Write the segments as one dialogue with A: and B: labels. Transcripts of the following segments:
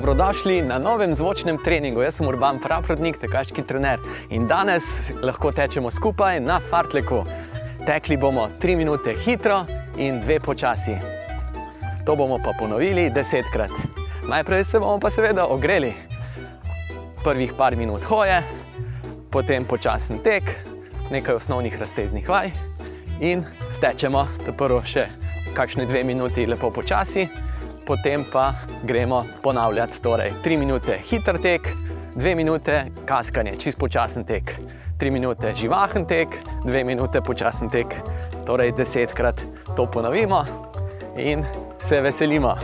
A: Dobrodošli na novem zvočnem treningu. Jaz sem Urban Pravrodnik, tekaški trener in danes lahko tečemo skupaj na Fartleku. Tekli bomo 3 minute hitro in 2 počasi. To bomo pa ponovili desetkrat. Najprej se bomo pa seveda ogreli. Prvih par minut hoje, potem počasen tek, nekaj osnovnih razteznih vaj in stečemo, to prvo še kakšne dve minuti lepo počasi, potem pa gremo ponavljati. Torej, tri minute hiter tek, dve minute kaskanje, čist počasen tek, tri minute živahen tek, dve minute počasen tek. Torej, desetkrat to ponovimo in se veselimo.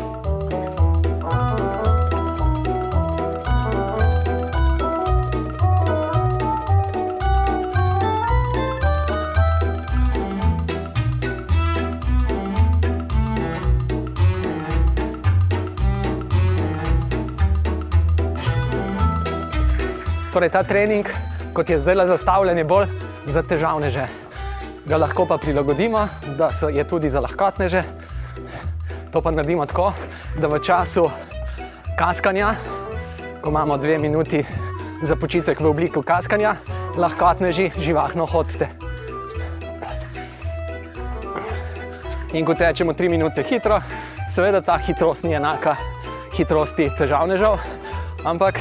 A: Torej, ta trening, kot je zdaj zastavljen, je bolj za težavneže. Ga lahko pa prilagodimo, da je tudi za lahkotneže. To pa naredimo tako, da v času kaskanja, ko imamo dve minuti za počitek v obliki kaskanja, lahkotneži živahno hodite. In ko tečemo tri minute hitro, seveda ta hitrost ni enaka hitrosti težavnežev, ampak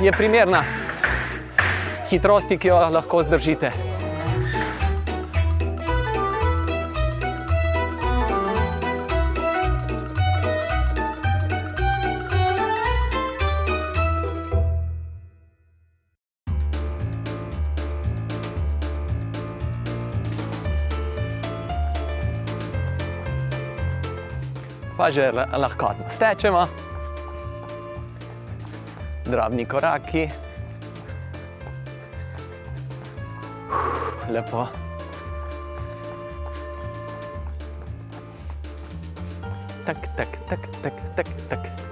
A: je primerna hitrosti, ki jo lahko zdržite. Pa že lahko stečemo drobni koraki. Lepo. Tak, tak, tak, tak, tak, tak.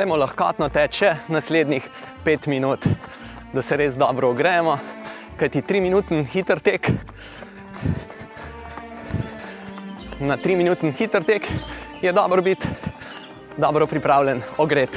A: Dajmo lahko teče naslednjih pet minut, da se res dobro ogrejemo, kajti tri minutni hiter tek. Na tri minutni hiter tek je dobro biti dobro pripravljen, ogret.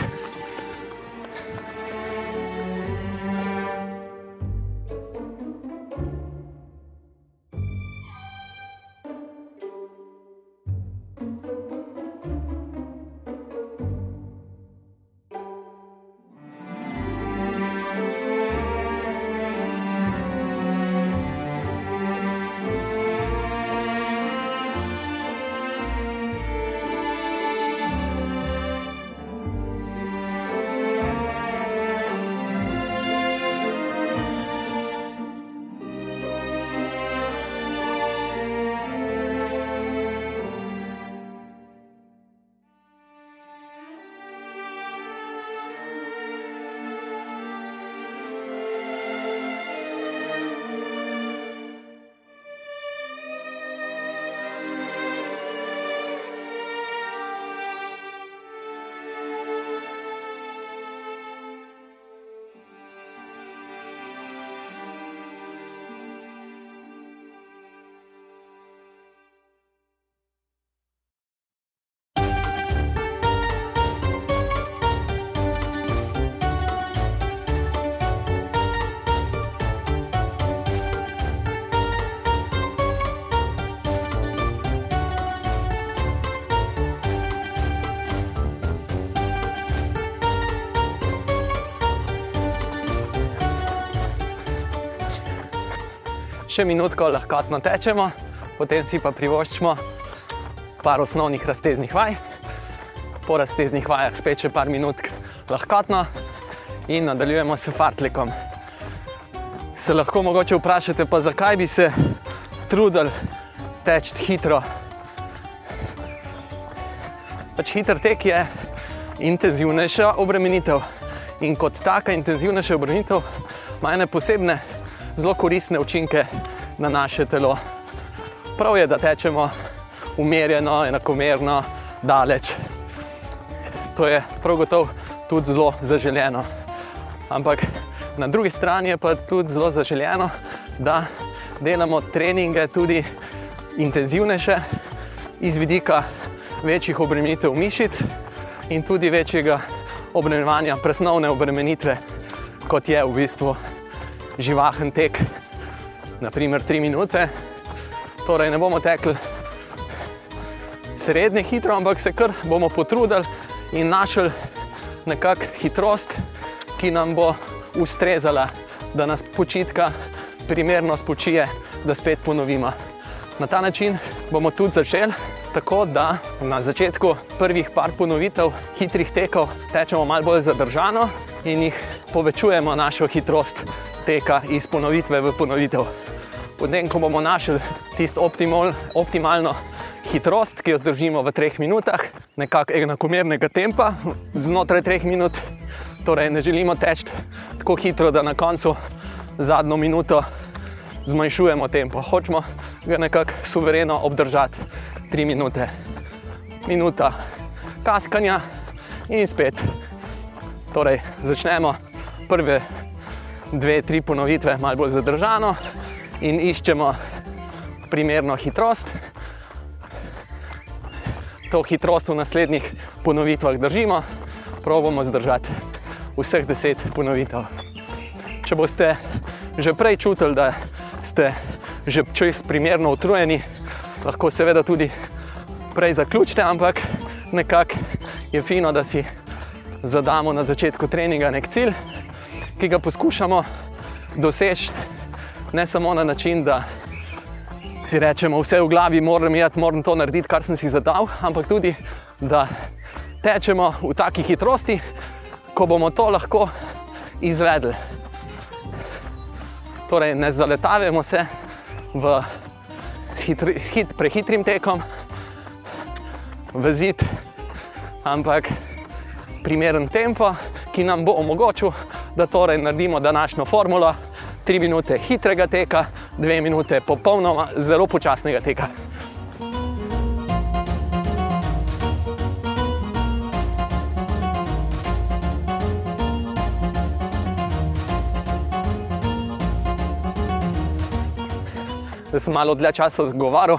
A: Še minutko lahko tečemo, potem si pa privoščimo par osnovnih razteznih vaj, po razteznih vajah spet še par minut lahko in nadaljujemo s fartlikom. Se lahko mogoče vprašate, pa zakaj bi se trudili teči hitro. Pač hiter tek je intenzivnejša obremenitev in kot taka intenzivnejša obremenitev ima ene posebne, zelo koristne učinke na naše telo. Prav je, da tečemo umirjeno, enakomerno, daleč. To je prav gotovo tudi zelo zaželjeno. Ampak na drugi strani je pa tudi zelo zaželjeno, da delamo treninge tudi intenzivnejše, iz vidika večjih obremenitev mišic in tudi večjega obremenjevanja presnovne obremenitve, kot je v bistvu živahen tek, naprimer 3 minute. Torej, ne bomo tekli srednje hitro, ampak se kar bomo potrudili in našli nekakšno hitrost, ki nam bo ustrezala, da nas počitka primerno spočije, da spet ponovimo. Na ta način bomo tudi začeli. Tako da na začetku prvih par ponovitev hitrih tekov tečemo malo bolj zadržano in jih povečujemo našo hitrost teka iz ponovitve v ponovitev. Potem, ko bomo našli tisto optimal, optimalno hitrost, ki jo zdržimo v treh minutah, nekako enakomernega tempa, znotraj treh minut, torej ne želimo teči tako hitro, da na koncu zadnjo minuto zmanjšujemo tempo. Hočemo ga nekako suvereno obdržati 3 minute, minuta kaskanja in spet. Torej, začnemo prve dve, tri ponovitve, malo bolj zadržano. In iščemo primerno hitrost. To hitrost v naslednjih ponovitvah držimo, pravimo zdržati vseh deset ponovitev. Če boste že prej čutili, da ste že čez primerno utrujeni, lahko seveda tudi prej zaključite, ampak nekako je fino, da si zadamo na začetku treninga nek cilj, ki ga poskušamo doseči ne samo na način, da si rečemo, vse v glavi, moram jeti, moram to narediti, kar sem si zadal, ampak tudi, da tečemo v taki hitrosti, ko bomo to lahko izvedli. Torej, ne zaletavamo se v hitri, hit, prehitrim tekom, v zid, ampak primeren tempo, ki nam bo omogočil, da torej naredimo današnjo formulo. 3 minute hitrega teka, 2 minute popolnoma zelo počasnega teka. Zdaj sem malo dlje časa govoril,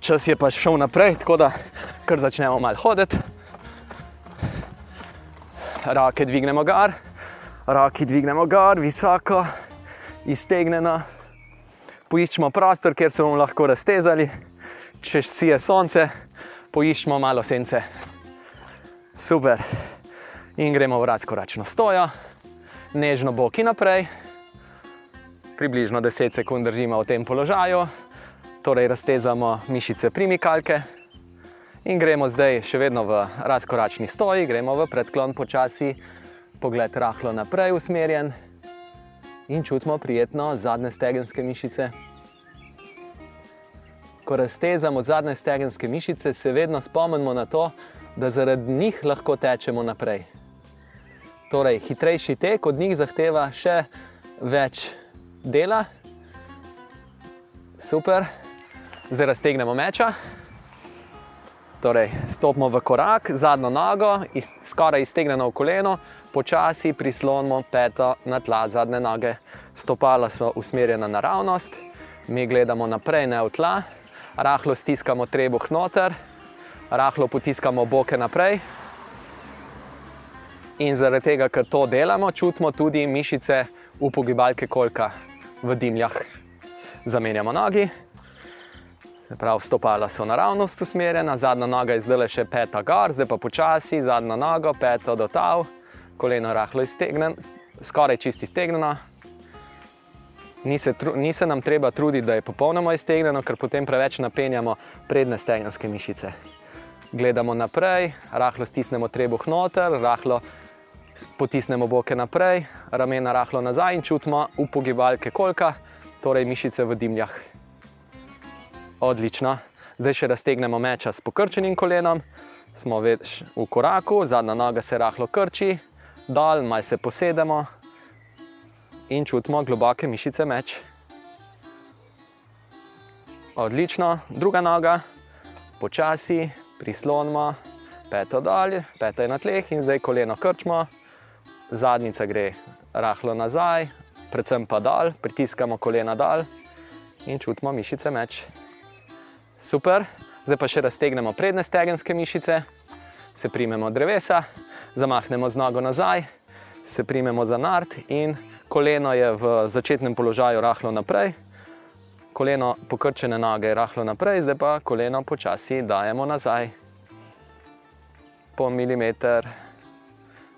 A: čas je pa šel naprej, tako da kar začnemo malo hoditi. Rake dvignemo gor, roke dvignemo gor, visoko iztegnjena. Poiščemo prostor, kjer se bomo lahko raztezali, če si je sonce, poiščemo malo sence. Super. In gremo v razkoračno stojo, nežno boki naprej, približno 10 sekund držimo v tem položaju, torej raztezamo mišice primikalke. In gremo zdaj še vedno v razkoračni stoji, gremo v predklon počasi, pogled rahlo naprej usmerjen in čutimo prijetno zadnje stegenske mišice. Ko raztezamo zadnje stegenske mišice, se vedno spomnimo na to, da zaradi njih lahko tečemo naprej. Torej, hitrejši tek od njih zahteva še več dela. Super, zdaj raztegnemo meča. Torej, stopimo v korak, zadnjo nogo, skoraj iztegnjeno v koleno, počasi prislonimo peto na tla zadnje noge. Stopala so usmerjena naravnost, mi gledamo naprej, ne v tla, rahlo stiskamo trebuh noter, rahlo potiskamo boke naprej. In zaradi tega, ker to delamo, čutimo tudi mišice upogibalke kolka v dimljah. Zamenjamo nogi, se pravi, stopala so naravnost usmerjena, zadnja noga je zdaj še peta gor, zdaj pa počasi, zadnja noga, peto do tav koleno rahlo iztegnjeno, skoraj čisto iztegnjeno. Ni se, ni se nam treba truditi, da je popolnoma iztegnjeno, ker potem preveč napenjamo predne stegenske mišice. Gledamo naprej, rahlo stisnemo trebuh noter, rahlo potisnemo boke naprej, ramena rahlo nazaj in čutimo upogibalke kolka, torej mišice v dimljah. Odlično. Zdaj še raztegnemo meča s pokrčenim kolenom, smo več v koraku, zadnja noga se rahlo krči, dol, malo se posedemo in čutimo globoke mišice meč. Odlično, druga noga, počasi, prislonimo, peto dol, peta je na tleh in zdaj koleno krčimo, zadnjica gre rahlo nazaj, predvsem pa dol, pritiskamo kolena dol in čutimo mišice meč. Super, zdaj pa še raztegnemo predne stegenske mišice, se primemo drevesa, zamahnemo z nogo nazaj, se primemo za nard in koleno je v začetnem položaju rahlo naprej. Koleno pokrčene noge je rahlo naprej, zdaj pa koleno počasi dajemo nazaj. Po milimeter,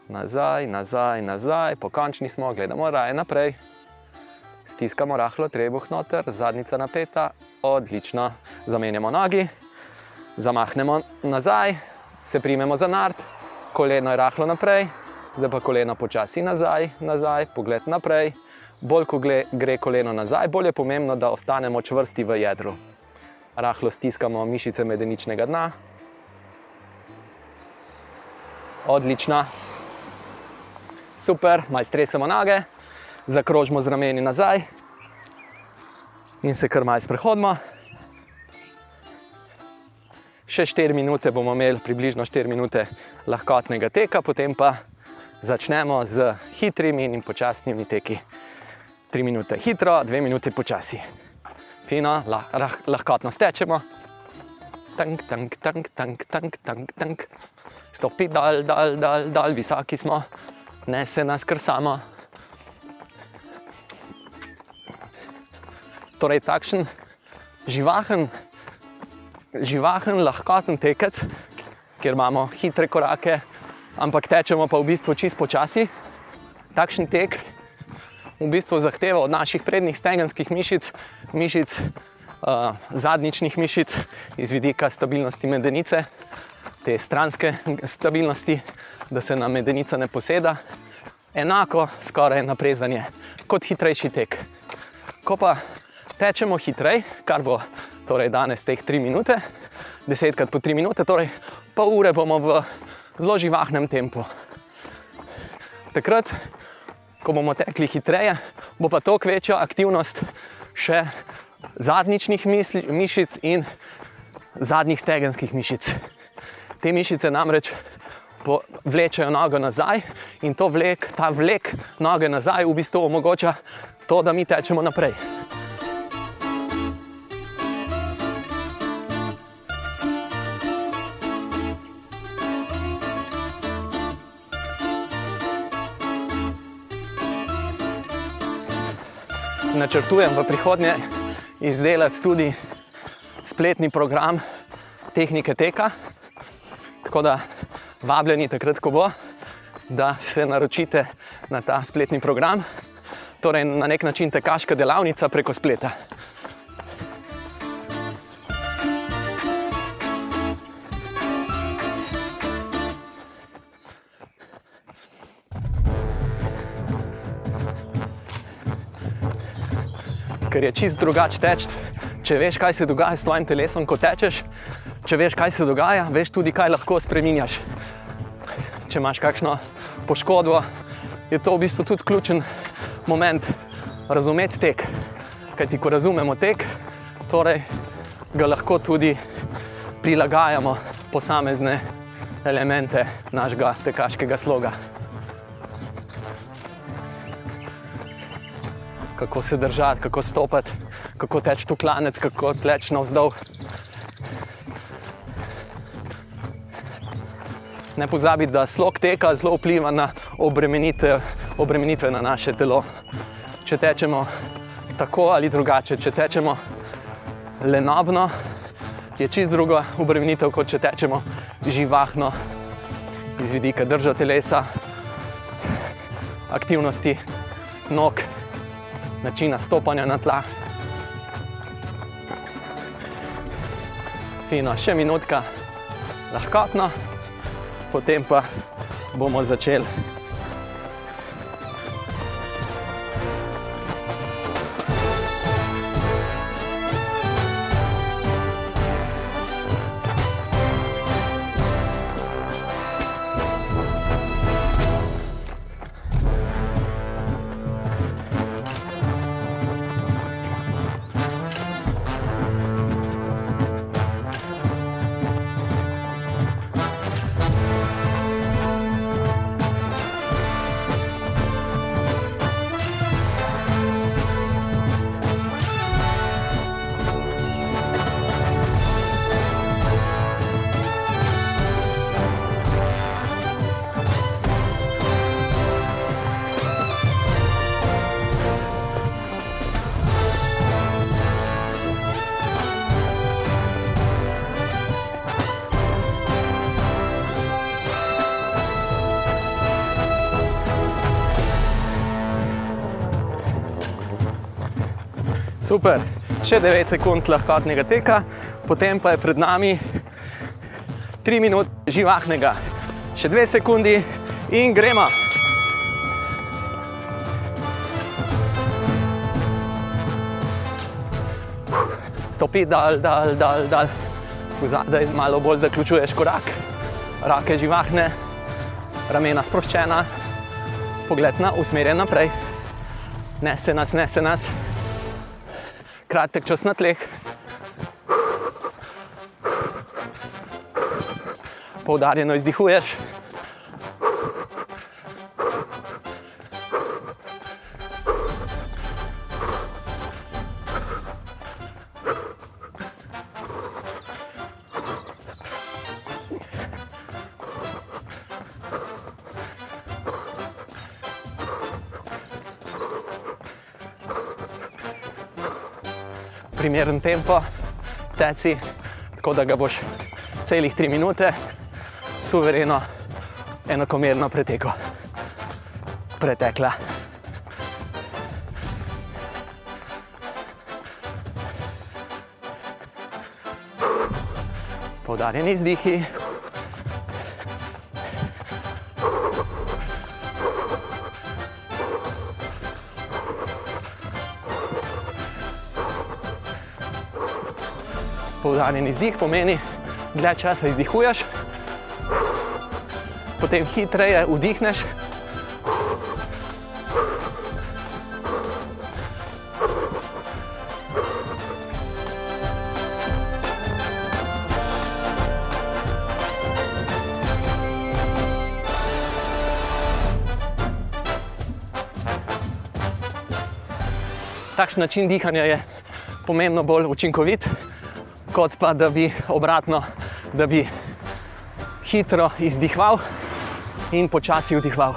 A: nazaj, nazaj, nazaj, po končni smo, gledamo raje naprej. Stiskamo rahlo trebuh noter, zadnica napeta, odlično. Zamenjamo nogi, zamahnemo nazaj, se primemo za nard, koleno je rahlo naprej, zdaj pa koleno počasi nazaj, nazaj, pogled naprej. Bolj ko gre koleno nazaj, bolj je pomembno, da ostanemo čvrsti v jedru. Rahlo stiskamo mišice medeničnega dna. Odlično. Super, maj stresemo noge, zakrožimo z rameni nazaj in se kar maj sprehodimo. Še 4 minute bomo imeli, približno 4 minute lahkotnega teka, potem pa začnemo z hitrimi in počasnimi teki. 3 minute hitro, 2 minute počasi. Fino, lah, lah, lahkotno stečemo. Tank, tank, tank, tank, tank, tank, tank. Stopi dol, dol, dol, dol, visoki smo ne se nas kar samo. Torej, takšen živahen, živahen, lahkoten tekec, kjer imamo hitre korake, ampak tečemo pa v bistvu čist počasi. Takšen tek v bistvu zahteva od naših prednjih stegenskih mišic, mišic uh, zadnjičnih mišic, iz vidika stabilnosti medenice, te stranske stabilnosti, da se nam medenica ne poseda, enako skoraj naprezanje kot hitrejši tek. Ko pa tečemo hitreje, kar bo torej danes teh 3 minute, 10 krat po 3 minute, torej pol ure bomo v zelo živahnem tempu. Takrat, ko bomo tekli hitreje, bo pa toliko večja aktivnost še zadnjičnih mišic in zadnjih stegenskih mišic. Te mišice namreč vlečejo nogo nazaj in vlek, ta vlek noge nazaj v bistvu omogoča to, da mi tečemo naprej. Načrtujem v prihodnje izdelati tudi spletni program tehnike teka. Tako da vabljeni takrat, ko bo, da se naročite na ta spletni program, torej na nek način tekaška delavnica preko spleta. Ker je čist drugače teči, če veš, kaj se dogaja s tvojim telesom, ko tečeš, če veš, kaj se dogaja, veš tudi, kaj lahko spremenjaš. Če imaš kakšno poškodbo, je to v bistvu tudi ključen moment razumeti tek. Kaj ti, ko razumemo tek, torej ga lahko tudi prilagajamo posamezne elemente našega tekaškega sloga. Kako se držati, kako stopiti, kako teči tu klanec, kako teči navzdol. Ne pozabite, da slog teka zelo vpliva na obremenitve, obremenitve na naše telo. Če tečemo tako ali drugače, če tečemo lenobno, je čist druga obremenitev, kot če tečemo živahno, iz vidika drža telesa, aktivnosti nog načina stopanja na tla. Fino, še minutka, lahkotno, potem pa bomo začeli. Super, še 9 sekund lahkotnega teka, potem pa je pred nami 3 minute živahnega, še 2 sekundi in gremo. Stopi dal, dal, dal, dal. Zadaj malo bolj zaključuješ korak, roke živahne, ramena sproščena, pogled na usmerjen naprej, nese nas, nese nas kratek čas na tleh. Poudarjeno izdihuješ. Primeren tempo, teci, tako da ga boš celih tri minute suvereno, enakomerno pretekel. Pretekla. Poudarjeni izdihi. Poudarjen izdih pomeni, dlje časa izdihuješ, potem hitreje vdihneš. Takšen način dihanja je pomembno bolj učinkovit kot pa da bi obratno, da bi hitro izdihval in počasi vdihval.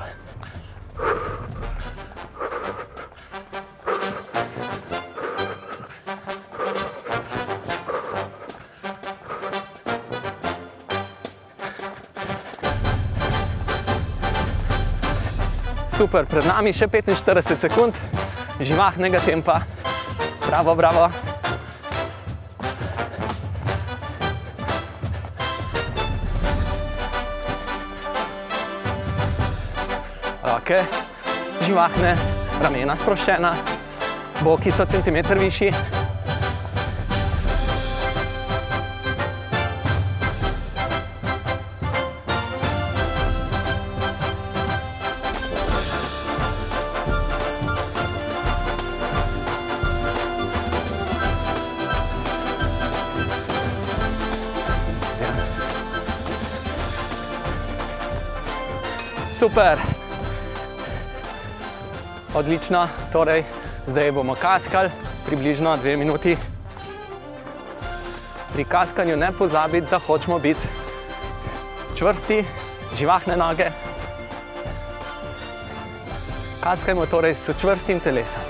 A: Super, pred nami še 45 sekund živahnega tempa. Bravo, bravo. Roke živahne, ramena sproščena, boki so centimeter višji. Super. Odlično, torej zdaj bomo kaskali približno dve minuti. Pri kaskanju ne pozabite, da hočemo biti čvrsti, živahne noge. Kaskajmo torej s čvrstim telesom.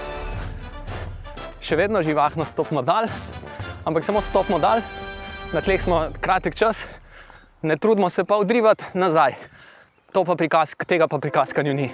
A: Še vedno živahno stopimo dal, ampak samo stopimo dal, na tleh smo kratek čas, ne trudimo se pa odrivati nazaj. To pa pri kask, tega pa pri kaskanju ni.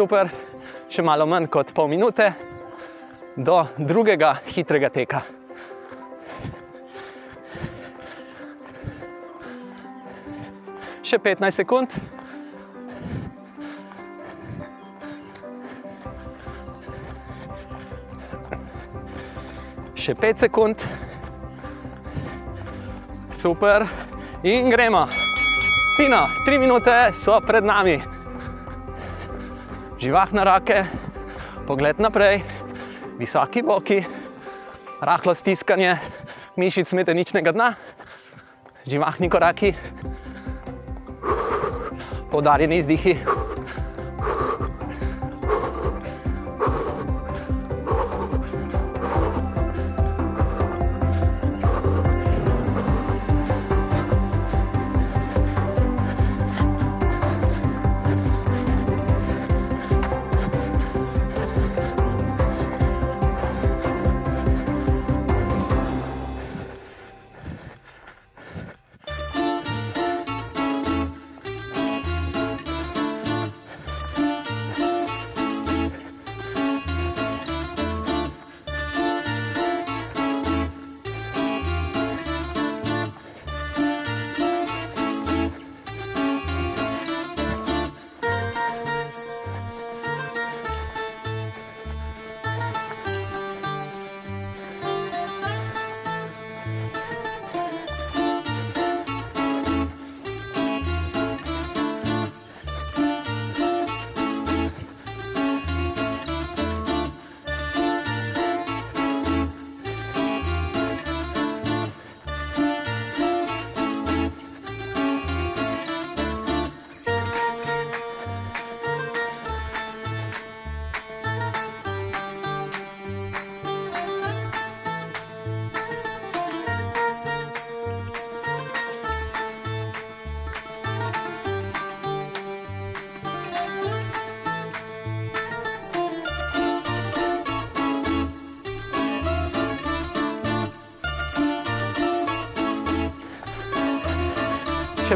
A: Super, še malo manj kot pol minute do drugega hitrega teka. Še 15 sekund. Še 5 sekund. Super, in gremo. Fino, 3 minute so pred nami. Živahne roke, pogled naprej, visoki boki, rahlo stiskanje mišic medeničnega dna, živahni koraki, poudarjeni izdihi.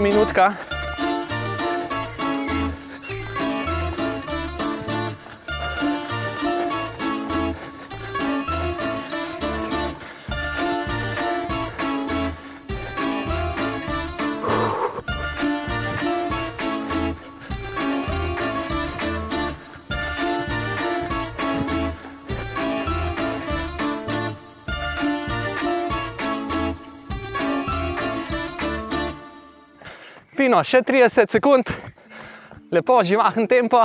A: Minutka. Še 30 sekund, lepo živahen tempo.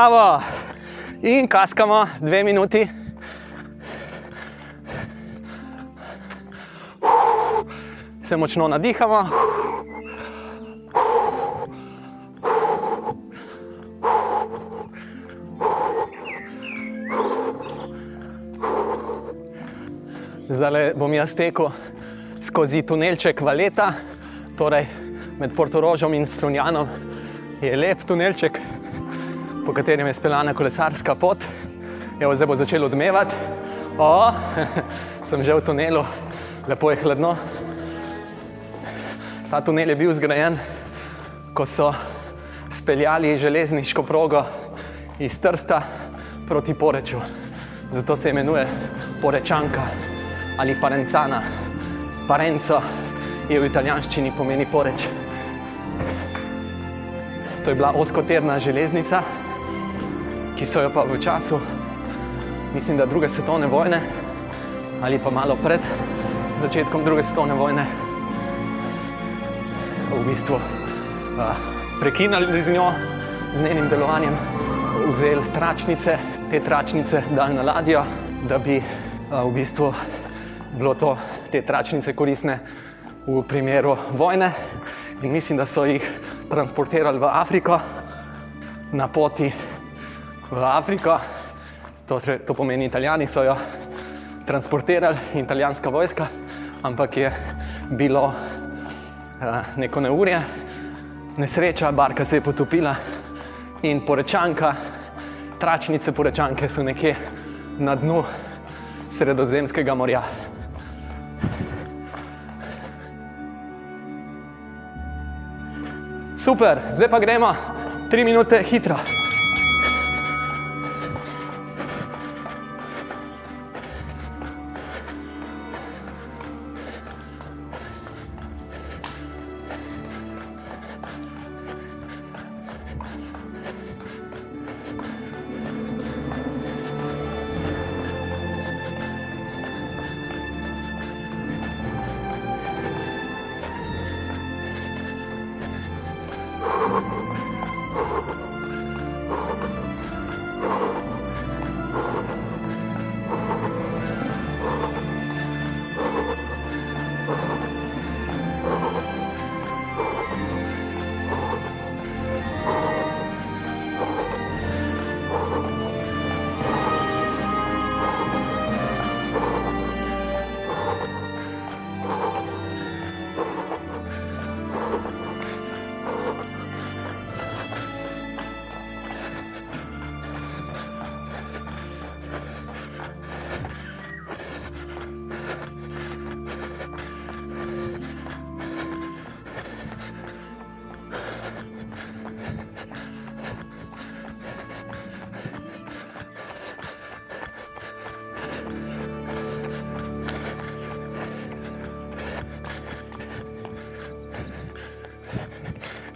A: Bravo! In kaskamo dve minuti. Se močno nadihamo. Zdaj bom jaz tekel skozi tunelček Valeta, torej med Portorožom in Strunjanom. Je lep tunelček, po katerem je speljana kolesarska pot. Evo, zdaj bo začelo odmevati. O, sem že v tunelu, lepo je hladno. Ta tunel je bil zgrajen, ko so speljali železniško progo iz Trsta proti Poreču. Zato se imenuje Porečanka ali Parencana. Parenco je v italijanščini pomeni Poreč. To je bila oskoterna železnica, ki so jo pa v času, mislim, da druge svetovne vojne ali pa malo pred začetkom druge svetovne vojne, v bistvu uh, prekinili z njo, z njenim delovanjem, vzeli tračnice, te tračnice dali na ladjo, da bi uh, v bistvu bilo to, te tračnice koristne v primeru vojne. In mislim, da so jih transportirali v Afriko na poti v Afriko, to, to pomeni, italijani so jo transportirali italijanska vojska, ampak je bilo uh, neko neurje, nesreča, barka se je potopila in porečanka, tračnice porečanke so nekje na dnu sredozemskega morja. Super, zdaj pa gremo tri minute hitro.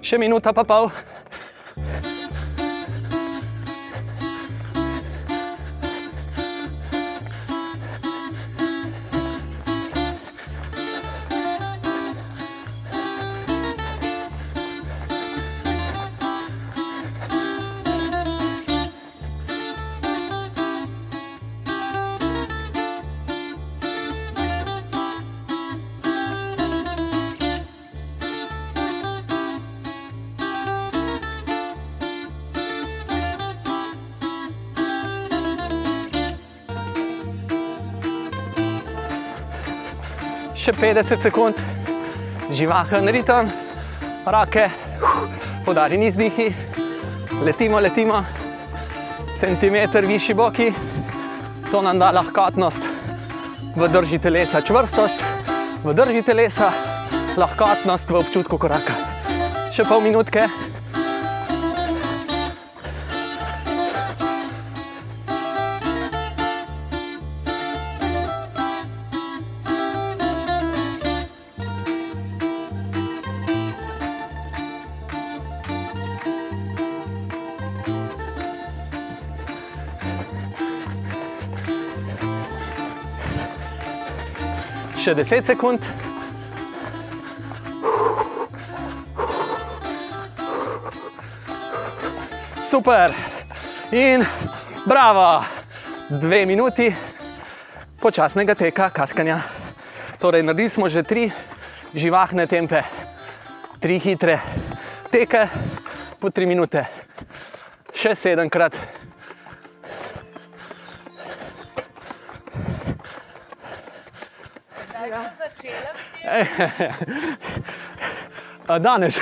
A: Še minuta Še 50 sekund, živahen ritem, roke, podarjeni izdihi, letimo, letimo, centimeter višji boki, to nam da lahkotnost v drži telesa, čvrstost v drži telesa, lahkotnost v občutku koraka. Še pol minutke. Še 10 sekund. Super. In bravo, dve minuti počasnega teka, kaskanja. Torej, naredili smo že tri živahne tempe, tri hitre teke po tri minute, še sedemkrat. Adonis.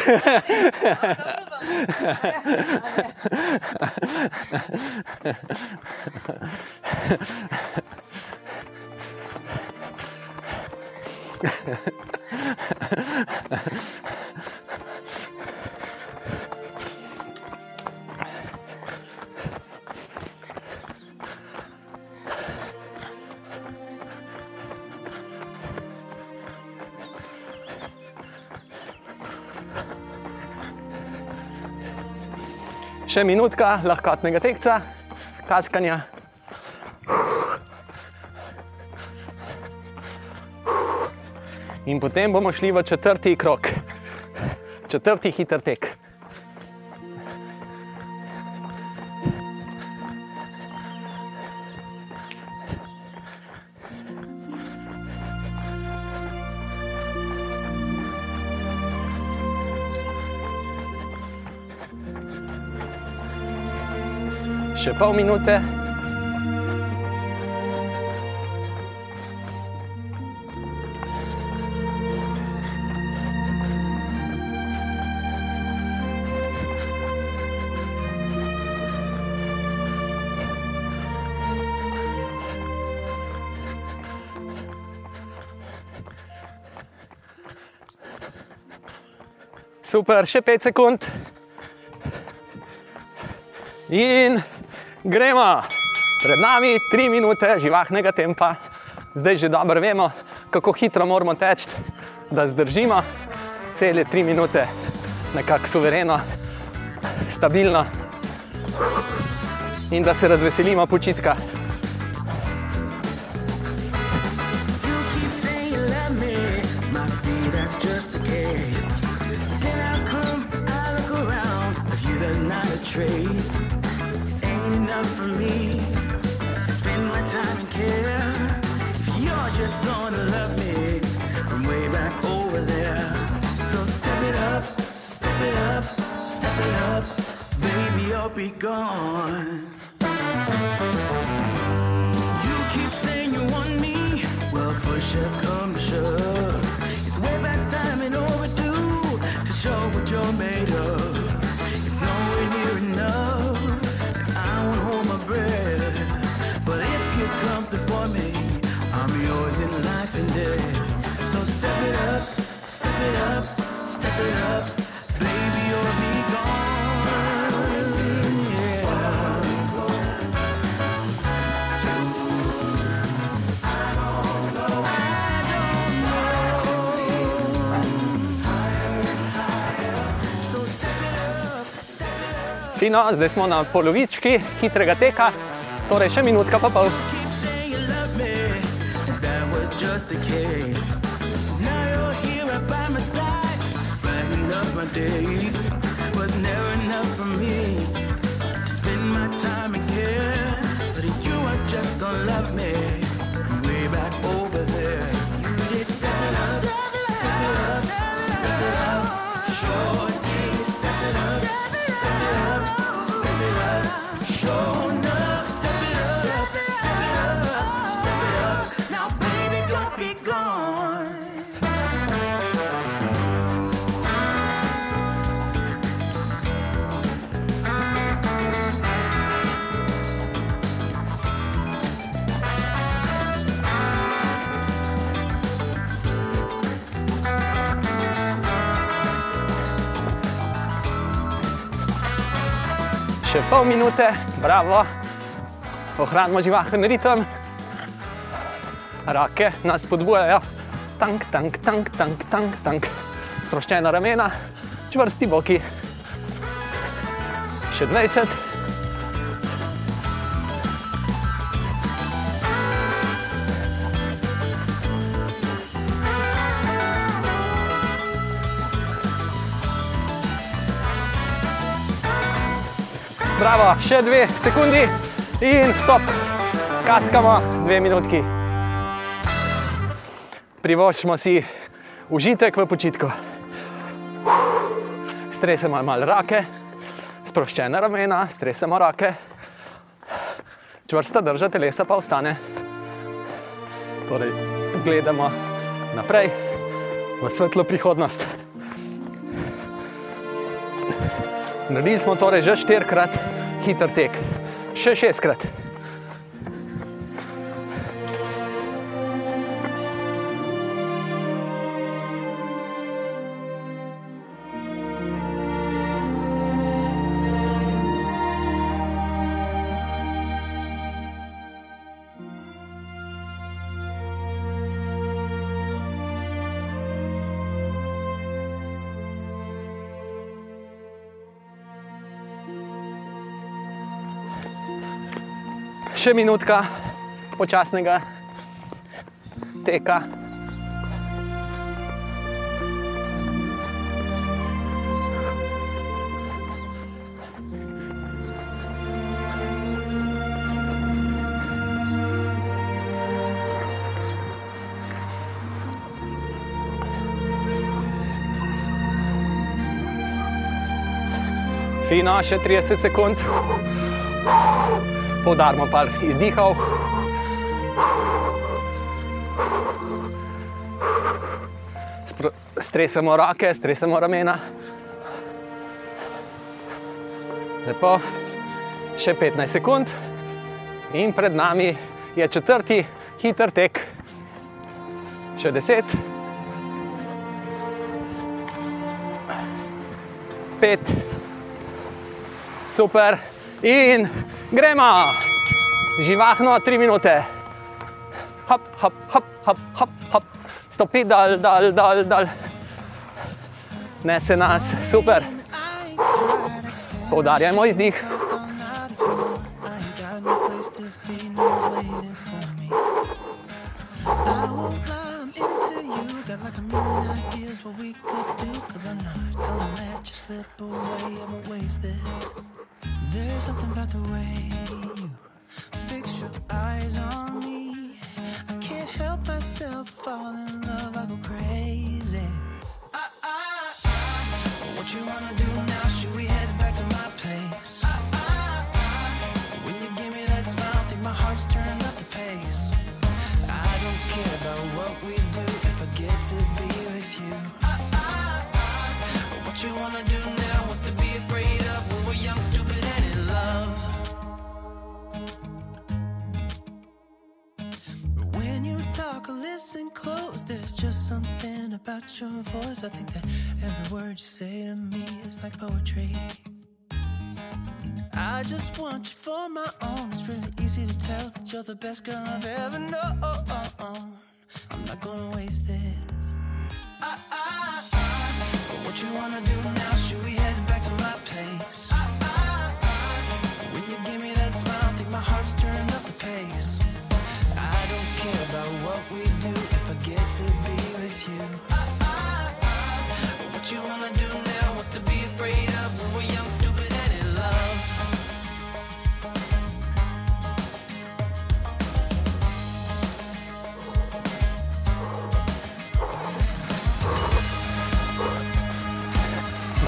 A: Še minutka lahkotnega tekca, kaskanja. In potem bomo šli v četrti krok, četrti hiter tek. două minute. Super, še 5 sekund. In gremo. Pred nami 3 minute živahnega tempa. Zdaj že dobro vemo, kako hitro moramo teči, da zdržimo cele 3 minute, nekako suvereno, stabilno in da se razveselimo počitka. Fino, zdaj smo na polovički hitrega teka, torej še minutka pa pol.
B: Keep saying you love me, that was just a case. Days.
A: Pol minute, bravo, ohranimo živahen ritem. Rake nas spodbujajo, tank, tank, tank, tank, tank, tank. Sproščena ramena, čvrsti boki. Še 20. Bravo, še dve sekundi in stop. Kaskamo dve minutki. Privoščimo si užitek v počitku. Stresemo malo rake, sproščena ramena, stresemo rake. Čvrsta drža telesa pa ostane. Torej, gledamo naprej v svetlo prihodnost. Naredili smo torej že štirikrat hiter tek, še šestkrat. Še minutka počasnega teka. Fino, še 30 sekund. Poudarimo par izdihov. Spro- Stresemo roke, stresemo ramena. Lepo, še 15 sekund. In pred nami je četrti hiter tek. Še 10. pet, super in gremo. Živahno, tri minute. Hop, hop, hop, hop, hop, hop. stopi dal, dal, dal, dal. Nese nas, super. Poudarjamo izdih.
C: I just want you for my own. It's really easy to tell that you're the best girl I've ever known. I'm not gonna waste this. I, I, I, what you wanna do now? Should we head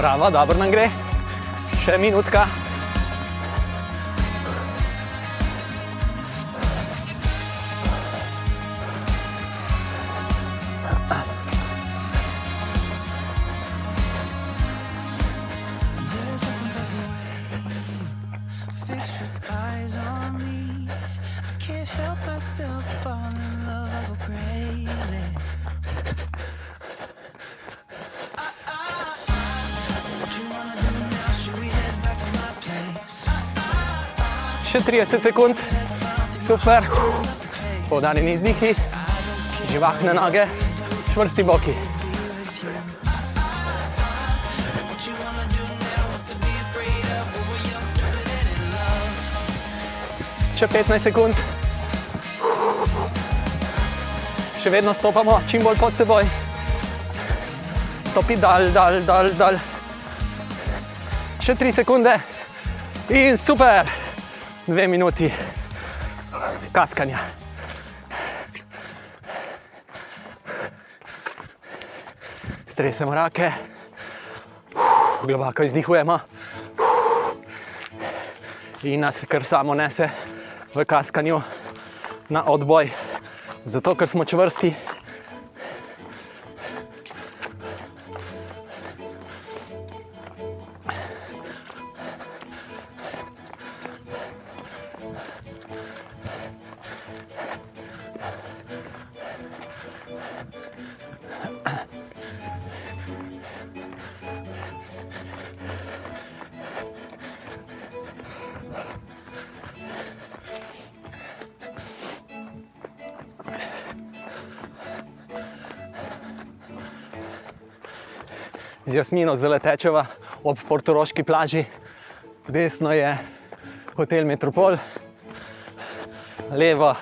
A: Bravo, dobro nam gre. Še minutka. 30 sekund. Super. Poudarjeni izdihi, živahne noge, čvrsti boki. Še 15 sekund. Še vedno stopamo čim bolj pod seboj. Stopi dal, dal, dal, dal. Še 3 sekunde. In super. Dve minuti kaskanja. Stresemo rake, globoko izdihujemo in nas kar samo nese v kaskanju na odboj. Zato, ker smo čvrsti. Z Jasmino zdaj tečeva ob portoroški plaži, desno je hotel Metropol, levo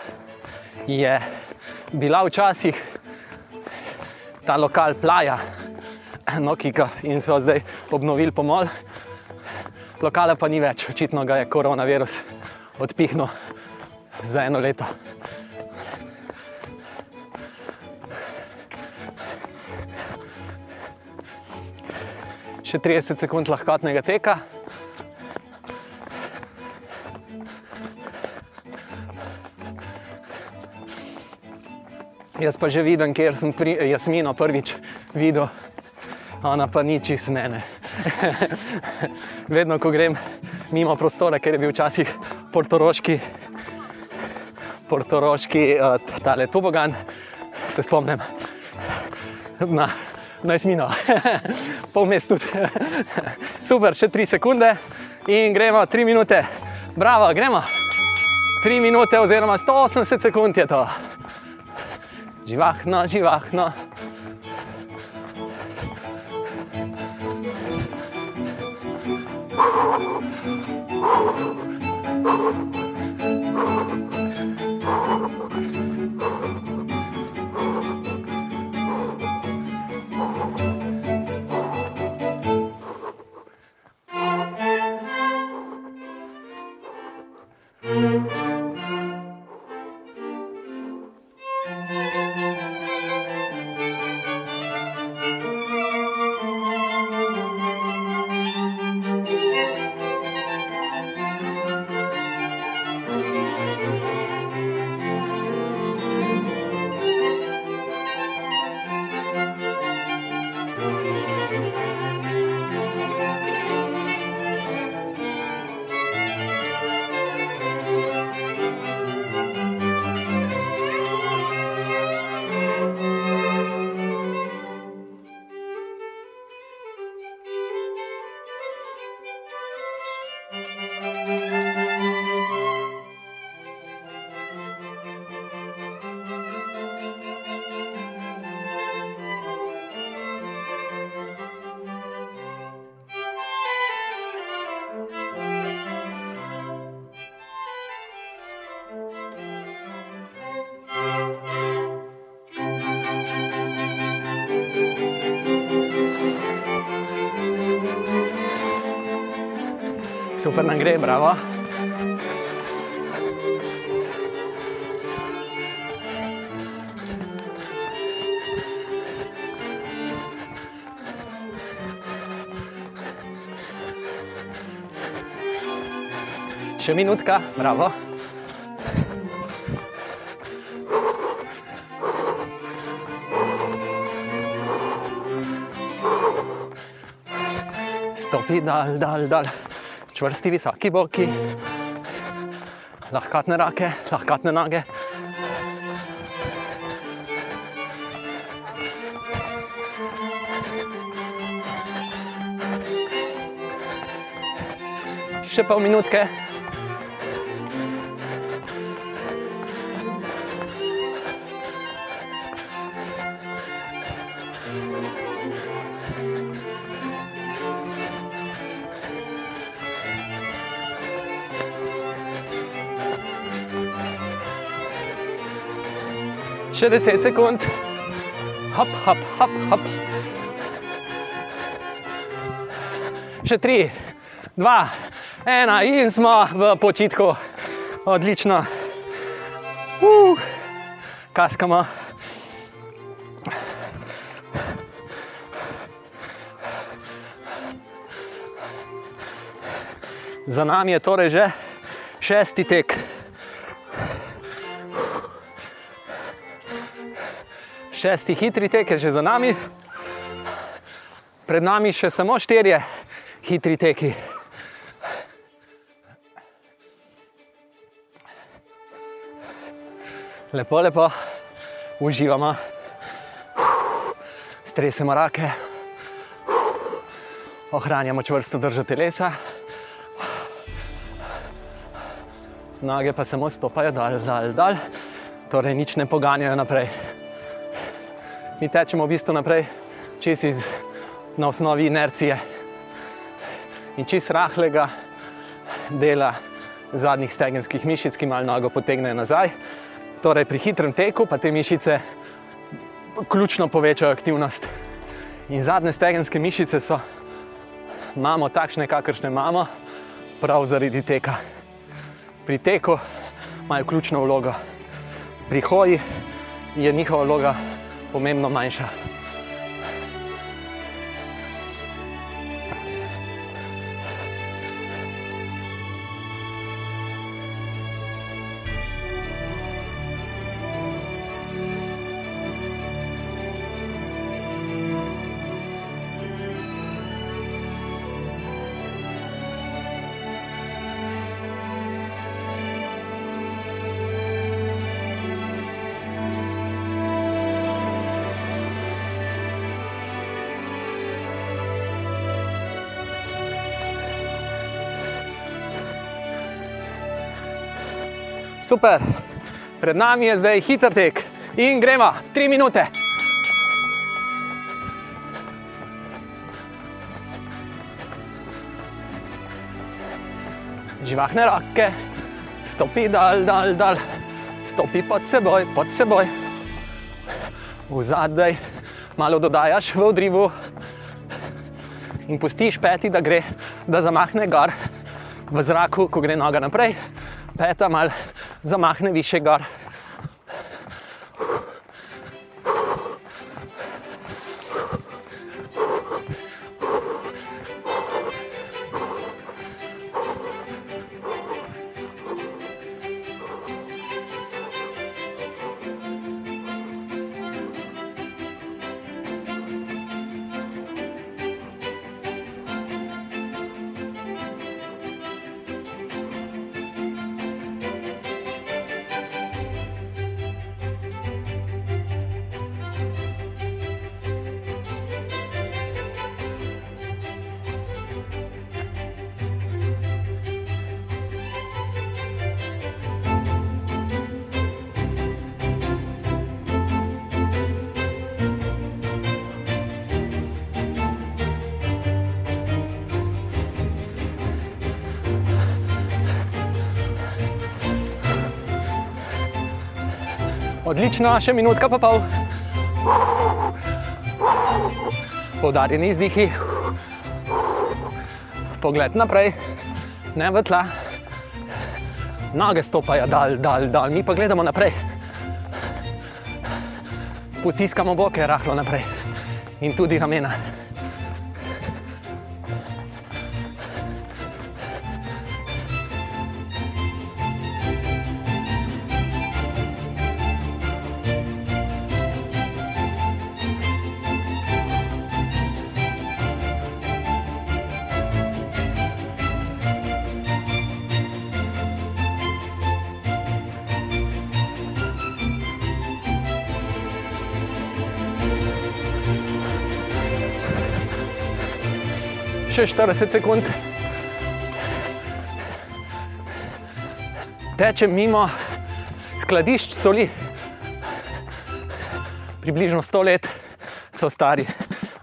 A: je bila včasih ta lokal Plaja, no, ki ga in so zdaj obnovili pomol. Lokala pa ni več, očitno ga je koronavirus odpihnil za eno leto. Še 30 sekund lahkotnega teka. Jaz pa že vidim, kjer sem pri Jasmino prvič videl, ona pa ni čist mene. Vedno, ko grem mimo prostora, ker je bil včasih portoroški, portoroški uh, tale tobogan, se spomnim na 15 minut, pol mest tudi. Super, še 3 sekunde in gremo 3 minute. Bravo, gremo. 3 minute oziroma 180 sekund je to. Živahno, živahno. Super nam gre, bravo. Še minutka, bravo. Stopi, dal, dal, dal. Čvrsti, visoki boki, lahkatne rake, lahkatne noge. Še pol minutke. Še 10 sekund. Hop, hop, hop, hop. Še 3, 2, 1 in smo v počitku. Odlično. Uh, kaskamo. Za nami je torej že šesti tek. Šesti hitri tek je že za nami, pred nami še samo štirje hitri teki. Lepo, lepo, uživamo, stresemo rake, ohranjamo čvrsto držo telesa, noge pa samo stopajo dal, dal, dal, torej nič ne poganjajo naprej mi tečemo v bistvu naprej, čist iz, na osnovi inercije in čist rahlega dela zadnjih stegenskih mišic, ki malo nogo potegnejo nazaj. Torej, pri hitrem teku pa te mišice ključno povečajo aktivnost. In zadnje stegenske mišice so, imamo takšne, kakršne imamo, prav zaradi teka. Pri teku imajo ključno vlogo, pri hoji je njihova vloga pomembno manjša. Super. Pred nami je zdaj hiter tek in gremo, tri minute. Živahne roke, stopi dal, dal, dal, stopi pod seboj, pod seboj. V zadaj, malo dodajaš v odrivu in pustiš peti, da gre, da zamahne gor v zraku, ko gre noga naprej, peta mal zamahne više gor. Odlično, še minutka pa pol. Poudarjeni izdihi. Pogled naprej, ne v tla. Noge stopajo dal, dal, dal, mi pa gledamo naprej. Potiskamo boke rahlo naprej in tudi ramena. Še 40 sekund. Tečem mimo skladišč soli. Približno 100 let so stari,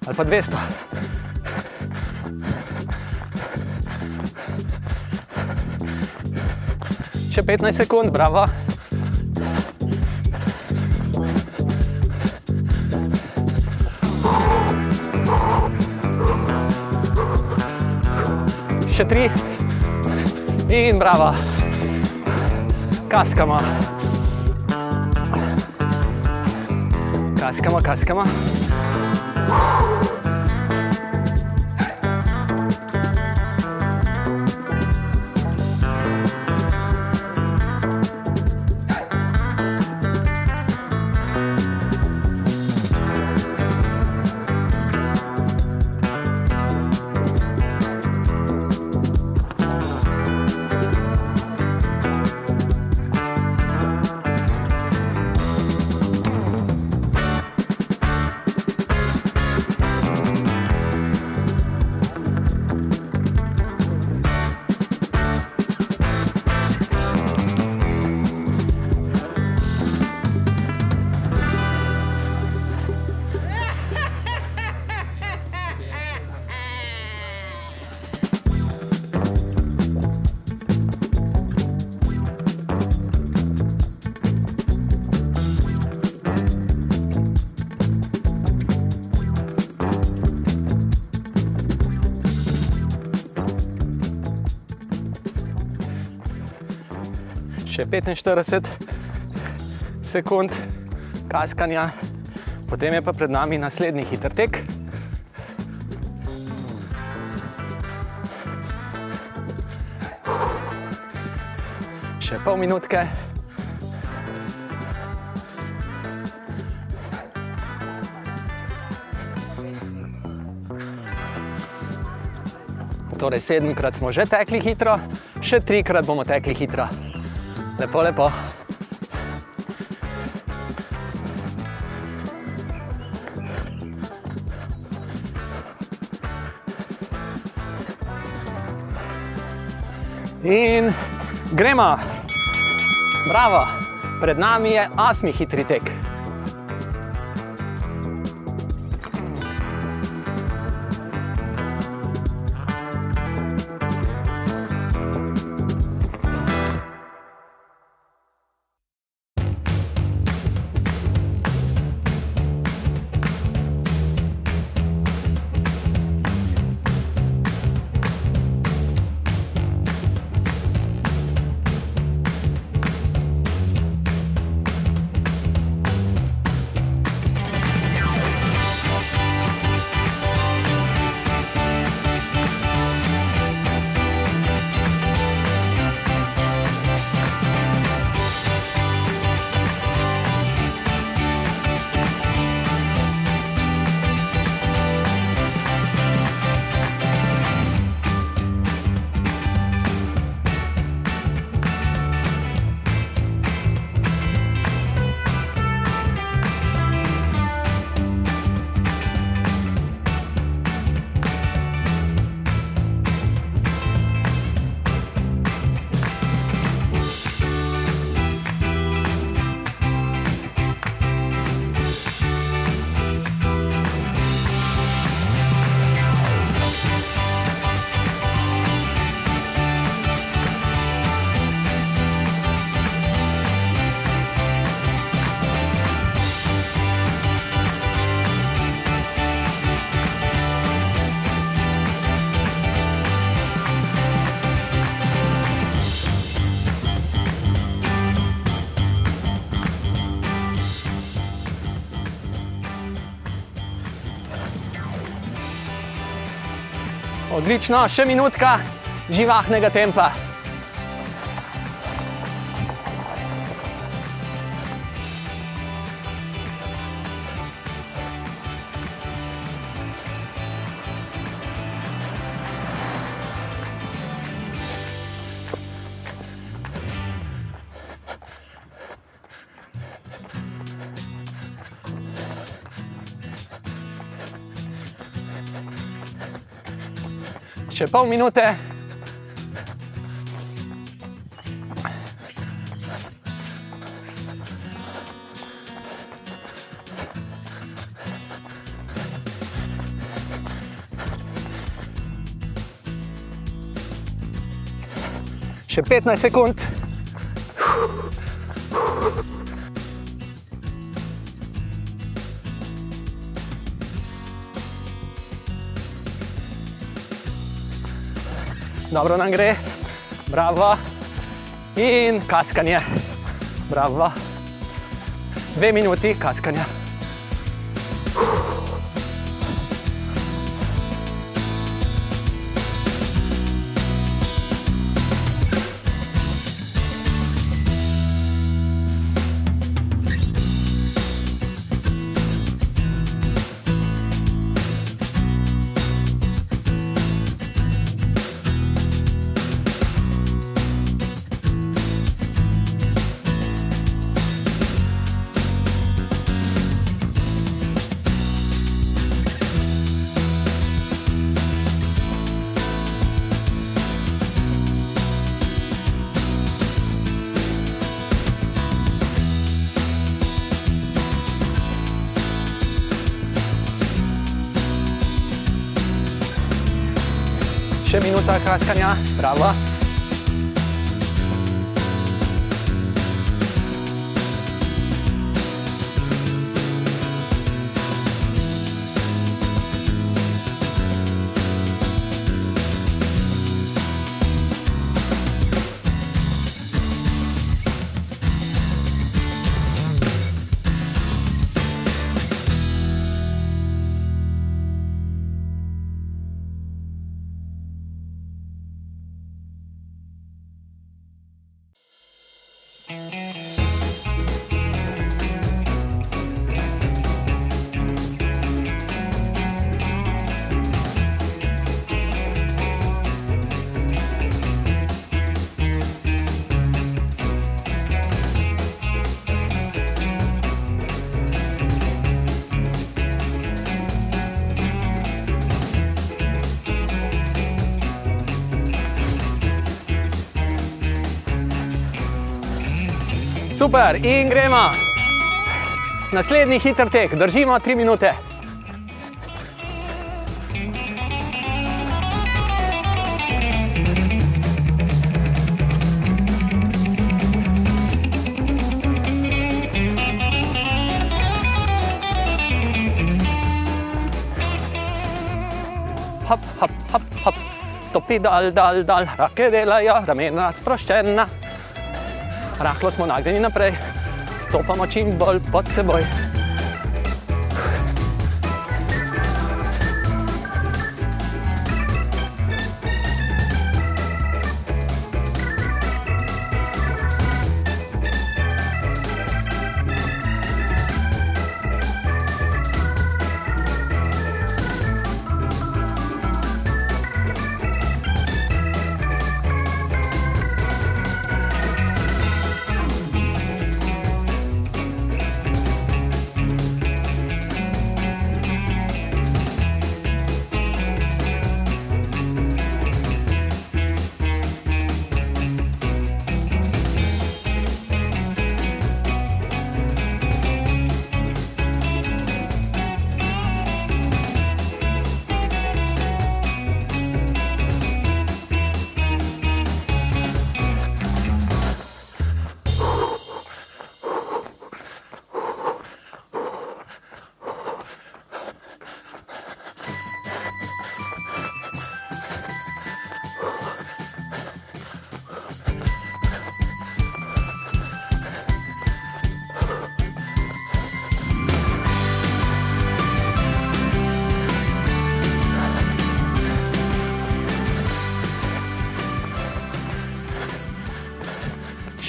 A: ali pa 200. Še 15 sekund, bravo. Še tri in bravo. Kaskamo. Kaskamo, kaskamo. Še 45 sekund kaskanja, potem je pa pred nami naslednji hiter tek. Še pol minutke. Torej, sedemkrat smo že tekli hitro, še trikrat bomo tekli hitro. Lepo, lepo. In gremo. Bravo, pred nami je osmi hitri tek. Odlično, še minutka živahnega tempa. Pol minute. Še 15 sekund. Dobro nam gre, bravo. In kaskanje, bravo. Dve minuti kaskanja. Še minuta kaskanja, bravo. Super, in gremo. Naslednji hiter tek, držimo 3 minute. Hop, hop, hop, hop. Stopi dal, dal, dal, rake delajo, ramena sproščena. Rahlo smo nagnjeni naprej, stopamo čim bolj pod seboj.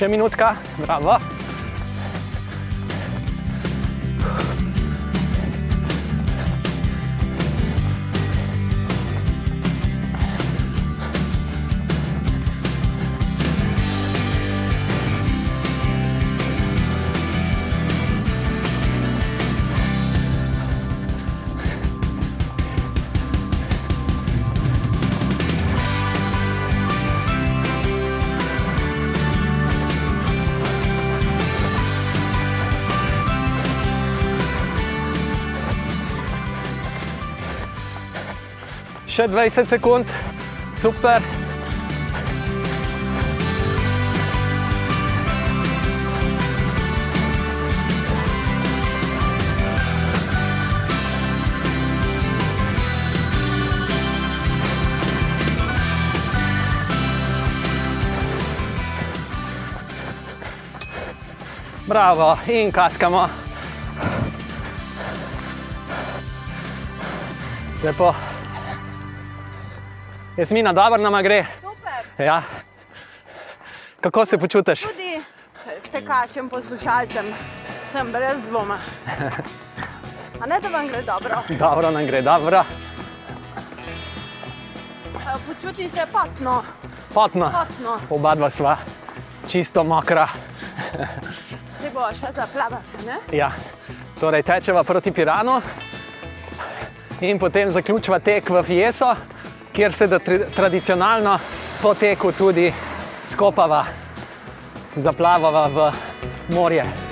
A: Še minutka, bravo. Še 20 sekund, super. Bravo, in kaskamo. Lepo. Jasmina, dobro nam gre.
D: Super.
A: Ja. Kako se počutiš?
D: Tudi tekačem, poslušalcem sem brez dvoma. A ne, da vam gre dobro.
A: Dobro nam gre, dobro.
D: Počuti se patno,
A: Potno.
D: patno.
A: Oba dva sva čisto mokra.
D: Se bo še zaplavati, ne?
A: Ja. Torej, tečeva proti Piranu in potem zaključiva tek v Fieso, kjer se tri- tradicionalno po teku tudi skopava, zaplavava v morje.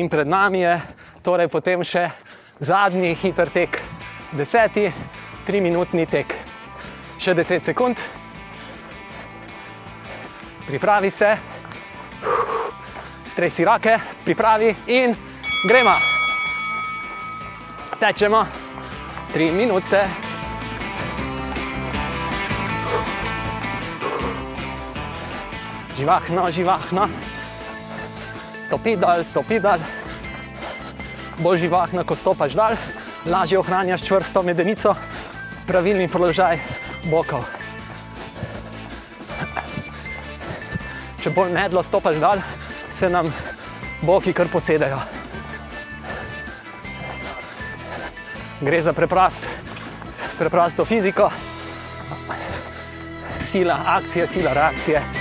A: In pred nami je torej potem še zadnji hiter tek, deseti, triminutni tek. Še 10 sekund. Pripravi se, stresi roke, pripravi in gremo. tečemo. Tri minute. Živahno, živahno. Stopi dol, stopi dol. Bolj živahno, ko stopaš dol, lažje ohranjaš čvrsto medenico, pravilni položaj bokov. Če bolj medlo stopaš dol, se nam boki kar posedajo. Gre za preprost, preprosto fiziko, sila akcije, sila reakcije.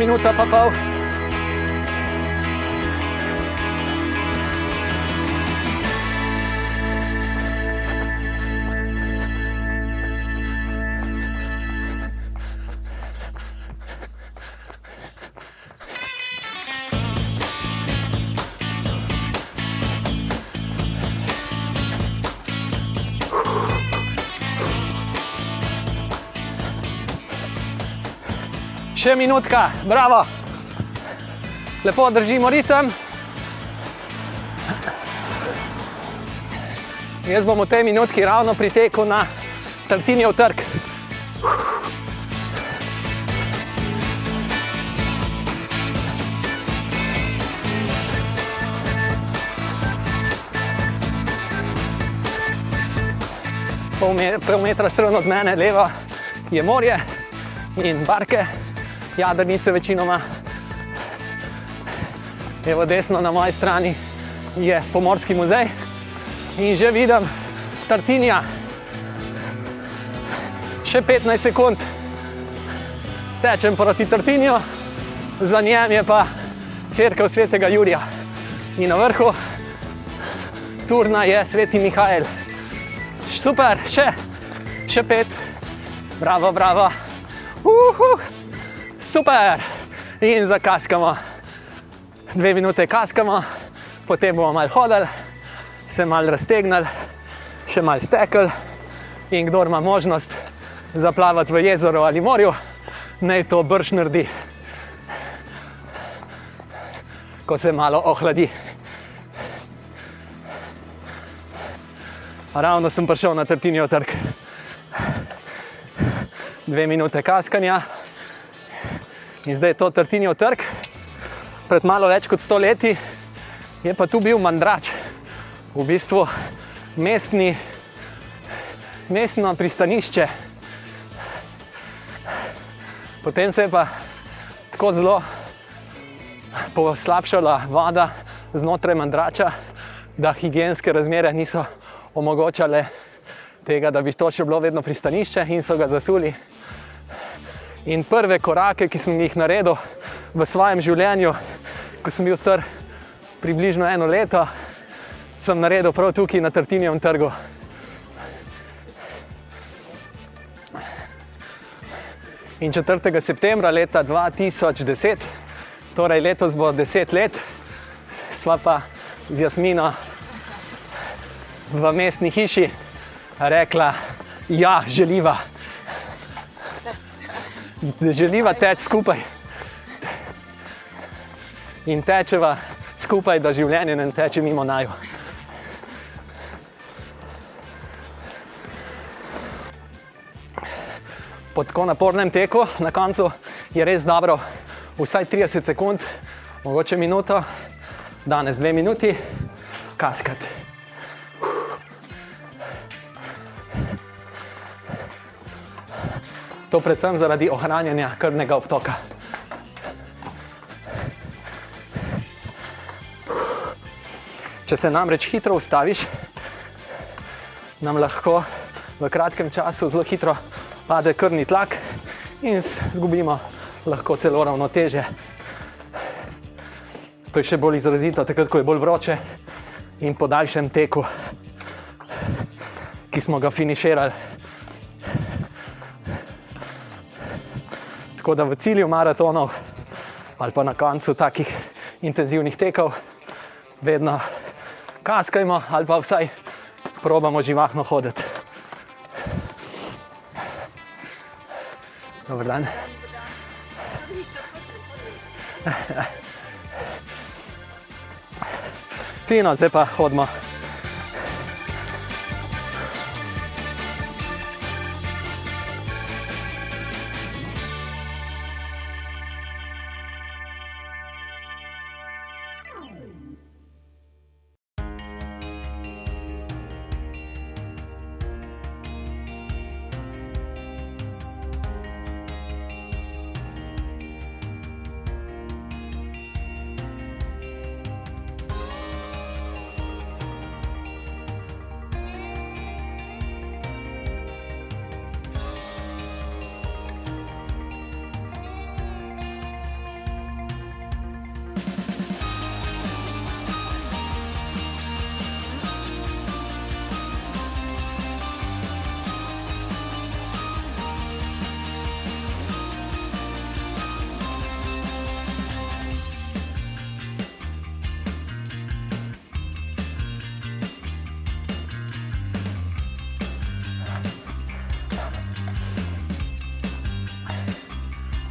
A: Minuta pa Še minutka, bravo. Lepo držimo ritem. Jaz bom v tej minutki ravno pritekel na Tartinijev trg. Pol, me, pol metra stran od mene, leva je morje in barke jadrnice večinoma. Evo desno na moji strani je pomorski muzej in že vidim Tartinija. Še 15 sekund tečem proti Tartiniju, za njem je pa crkva svetega Jurija. In na vrhu turna je sveti Mihajl. Super, še, še pet, bravo, bravo. Uhu. Super! In zakaskamo. Dve minute kaskamo, potem bomo malo hodili, se malo raztegnili, še malo stekli. In kdo ima možnost zaplavati v jezero ali morju, naj to brž naredi, ko se malo ohladi. Ravno sem prišel na Tartinijo trg. Dve minute kaskanja. In zdaj je to Tartinijev trg, pred malo več kot sto leti je pa tu bil mandrač, v bistvu mestni, mestno pristanišče. Potem se je pa tako zelo poslabšala voda znotraj mandrača, da higijenske razmere niso omogočale tega, da bi to še bilo vedno pristanišče in so ga zasuli. In prve korake, ki sem jih naredil v svojem življenju, ko sem bil star približno eno leto, sem naredil prav tukaj na Tartinjem trgu. In 4. septembra leta 2010, torej letos bo 10 let, sva pa z Jasmino v mestni hiši rekla, ja, želiva. Želiva teči skupaj. In tečeva skupaj, da življenje ne teče mimo naju. Po tako napornem teku na koncu je res dobro, vsaj 30 sekund, mogoče minuto, danes dve minuti, kaskati. To predvsem zaradi ohranjanja krvnega obtoka. Če se namreč hitro ustaviš, nam lahko v kratkem času zelo hitro pade krvni tlak in izgubimo lahko celo ravnoteže. To je še bolj izrazito, takrat, ko je bolj vroče in po daljšem teku, ki smo ga finiširali. Tako da v cilju maratonov ali pa na koncu takih intenzivnih tekov, vedno kaskajmo ali pa vsaj probamo živahno hoditi. Dober dan. Fino, zdaj pa hodimo.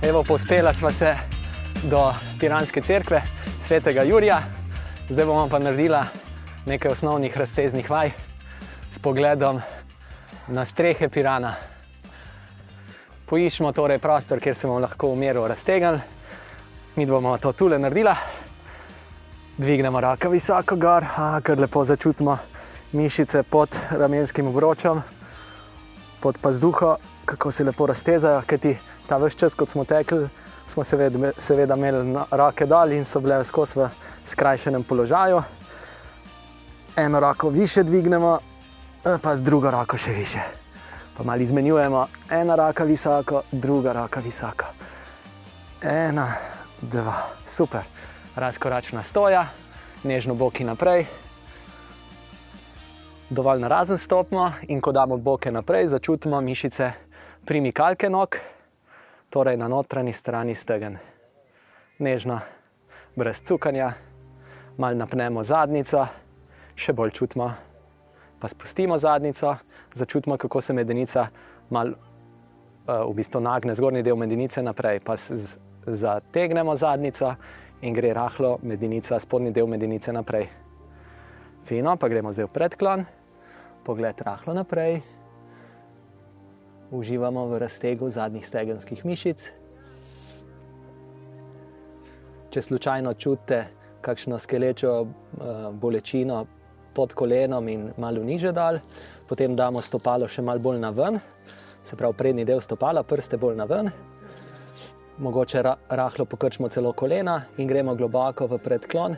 A: Evo, pospela smo se do Piranske cerkve, svetega Jurija, zdaj bomo pa naredila nekaj osnovnih razteznih vaj s pogledom na strehe Pirana. Poiščemo torej prostor, kjer se bomo lahko v miru raztegnili. Mi bomo to tule naredila. Dvignemo roke visoko gor, a, kar lepo začutimo mišice pod ramenskim obročem, pod pazduho, kako se lepo raztezajo, kajti ta vse čas, kot smo tekli, smo seveda, seveda imeli na- roke dol in so bile skozi v skrajšenem položaju. Eno roko više dvignemo, eh, pa z drugo roko še više. Pa malo izmenjujemo, ena roka visoko, druga roka visoko. Ena, dva, super. Razkoračna stoja, nežno boki naprej. Dovolj narazen stopimo in ko damo boke naprej, začutimo mišice primikalke nog, torej na notranji strani stegen. Nežno, brez cukanja, malo napnemo zadnico, še bolj čutimo, pa spustimo zadnico, začutimo, kako se medenica malo uh, v bistvu nagne zgornji del medenice naprej, pa zategnemo zadnico in gre rahlo medenica, spodnji del medenice naprej. Fino, pa gremo zdaj v predklon, pogled rahlo naprej. Uživamo v raztegu zadnjih stegenskih mišic. Če slučajno čutite kakšno skelečo uh, bolečino pod kolenom in malo niže dal, potem damo stopalo še malo bolj na ven, se pravi prednji del stopala, prste bolj na ven. Mogoče ra rahlo pokrčimo celo kolena in gremo globoko v predklon.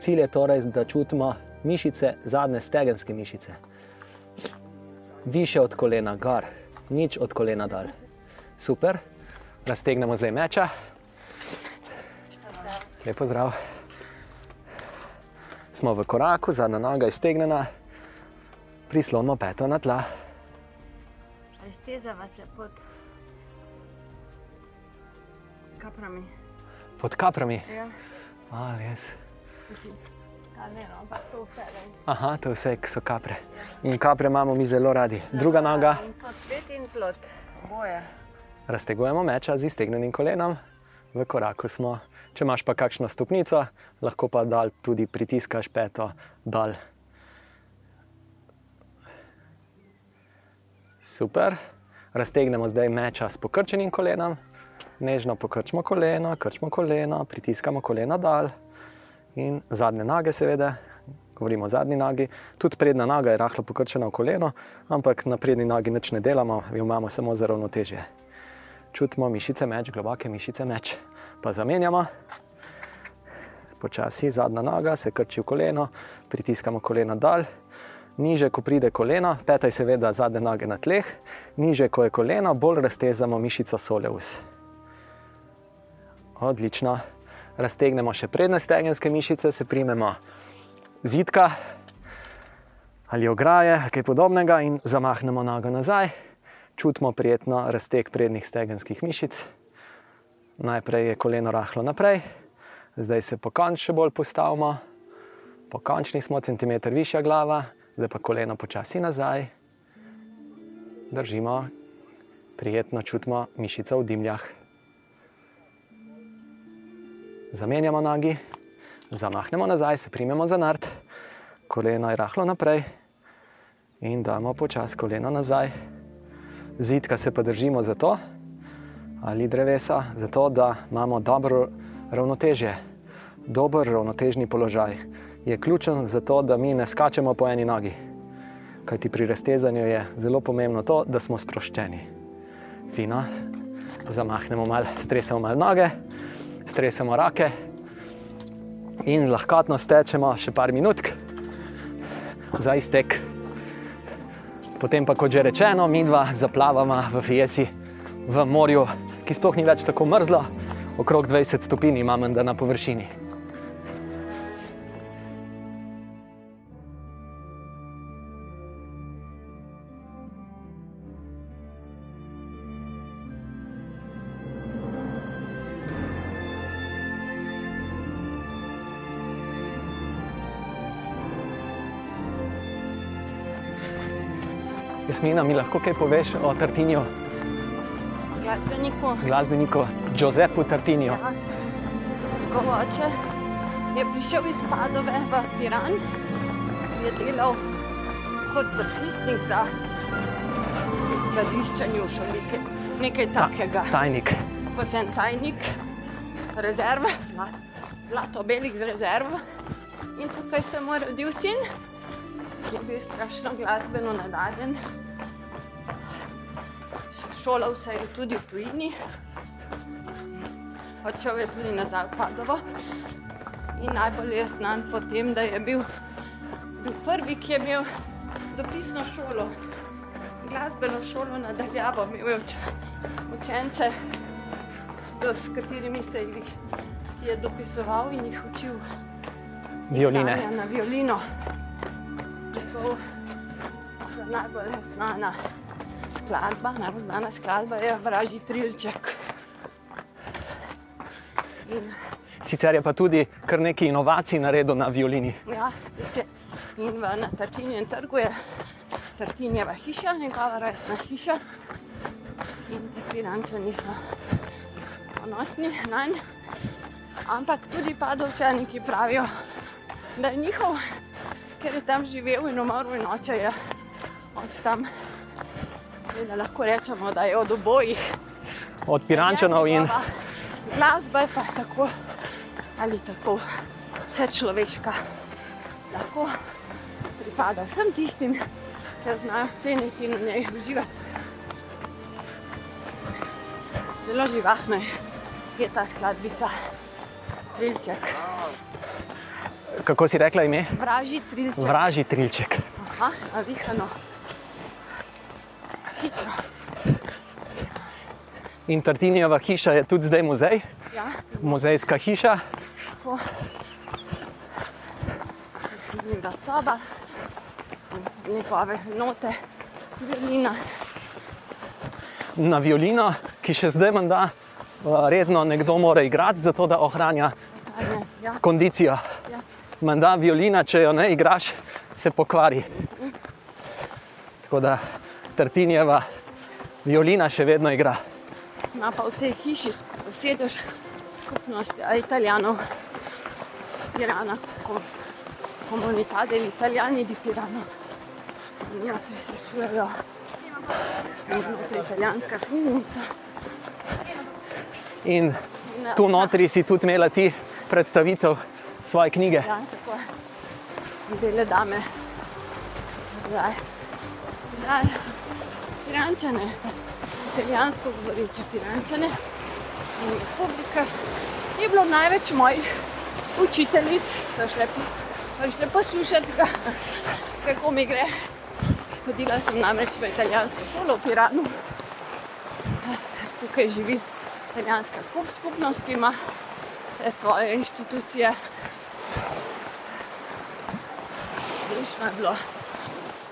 A: Cilj je torej, da čutimo mišice, zadnje stegenske mišice. Više od kolena, gor, nič od kolena dol. Super, raztegnemo zdaj meča. Lepo zdrav. Smo v koraku, zadnja noga je stegnjena, prislonimo peto na tla.
D: Raztezava se pod kaprami.
A: Pod kaprami.
D: Ja.
A: Ali res.
D: A ne, no, ampak to vse vem.
A: Aha, to vse, so kapre. In kapre imamo mi zelo radi. Druga noga,
D: In to cvet in plot. Boje.
A: raztegujemo meča z iztegnjenim kolenom, v koraku smo. Če imaš pa kakšno stopnico, lahko pa dal tudi pritiskaš peto dol. Super. Raztegnemo zdaj meča s pokrčenim kolenom, nežno pokrčimo koleno, krčimo koleno, pritiskamo koleno dol in zadnje noge, seveda. Govorimo o zadnji nogi, tudi prednja noga je rahlo pokrčena v koleno, ampak na prednji nogi nič ne delamo, jo imamo samo za ravnotežje. Čutimo mišice meč, globoke mišice meč. Pa zamenjamo, Počasi zadnja noga, se krči v koleno, pritiskamo koleno dol. Niže, ko pride koleno, peta je seveda zadnje noge na tleh, niže, ko je koleno, bolj raztezamo mišico soleus. Odlično. Raztegnemo še prednje stegenske mišice, se primemo zidka ali ograje kaj podobnega in zamahnemo nogo nazaj. Čutimo prijetno razteg prednjih stegenskih mišic. Najprej je koleno rahlo naprej, zdaj se pokončno še bolj postavimo, pokončni smo, centimeter višja glava, zdaj pa koleno počasi nazaj. Držimo, prijetno čutimo mišico v dimljah. Zamenjamo nogi, zamahnemo nazaj, se primemo za nard, koleno je rahlo naprej in damo počasi koleno nazaj. Zidka se pa držimo zato, ali drevesa, zato da imamo dobro ravnotežje. Dober ravnotežni položaj je ključen za to, da mi ne skačemo po eni nogi. Kajti pri raztezanju je zelo pomembno to, da smo sproščeni. Fino, zamahnemo malo, stresemo malo noge, stresemo roke in lahkotno stečemo še par minut za iztek. Potem pa, kot že rečeno, mi dva zaplavamo v Fiesi, v morju, ki sploh ni več tako mrzlo, okrog 20 stopinj imamo na površini. Jasmina, mi lahko kaj poveš o Tartinju,
D: Glasbeniku.
A: glasbeniku Giuseppu Tartinju?
D: Ja. Njegov oče je prišel iz Padove v Piran, je delal kot zapisnik za skladiščenje v šolike, nekaj takega.
A: Tajnik.
D: Kot en tajnik rezerve, zla- zlato-belih z rezerv. In tukaj se mu je rodil sin, ki je bil strašno glasbeno nadarjen. Šolal se je tudi v tujini, odšel je tudi nazaj v Padovo. In najbolj je znan po tem, da je bil, bil prvi, ki je imel dopisno šolo, glasbeno šolo nadaljavo. Imel je uč, učence, s, s katerimi se jih si je dopisoval in jih učil
A: Violine.
D: igranja na violino. Njegov najbolj znana skladba, najbolj znana skladba je Vražji trilček. In,
A: Sicer je pa tudi kar nekaj inovacij naredil na violini.
D: ja, in v, na Tartinjem trgu je Tartinjeva hiša, njegova rojstna hiša. In ti pirančani so ponosni nanj. Ampak tudi padovčani, pravijo, da je njihov, ker je tam živel in umrl in oče je od tam. Seveda lahko rečemo, da je od obojih.
A: Od Pirančanov in
D: Glasba je pa tako ali tako vse človeška. Lahko pripada vsem tistim, ki znajo ceniti in v njej uživati. Zelo živahna je- ta skladbica. Trilček,
A: kako si rekla ime?
D: vražji trilček.
A: Vražji trilček.
D: Aha, navihano.
A: In Tartinijeva hiša je tudi zdaj muzej,
D: Ja,
A: muzejska hiša.
D: tako. Zanimiva soba, njegove note, violina.
A: na violino, ki še zdaj menda uh, redno nekdo mora igrati, zato da ohranja
D: Ja,
A: kondicijo.
D: ja.
A: Menda violina, če jo ne igraš, se pokvari. Tako da Tartinjeva violina še vedno igra.
D: Ima pa v tej hiši sku- sedež skupnosti a, Italijanov, Pirana, ko, komunità degli italiani di Pirano. Zanimate, se čujejo. Znotraj italijanska knjižnica.
A: In tu notri si tudi imela ti predstavitev svoje knjige.
D: Ja, tako je. Bele dame. Zdaj, zdaj, pirančane, italijansko govoreče pirančane in je publika. Je bilo največ mojih učiteljic, so šle, prišle poslušati, ka- kako mi gre. Hodila sem namreč v italijansko šolo v Piranu. Tukaj živi italijanska kup- skupnost, ki ima vse svoje inštitucije. Odlično je bilo.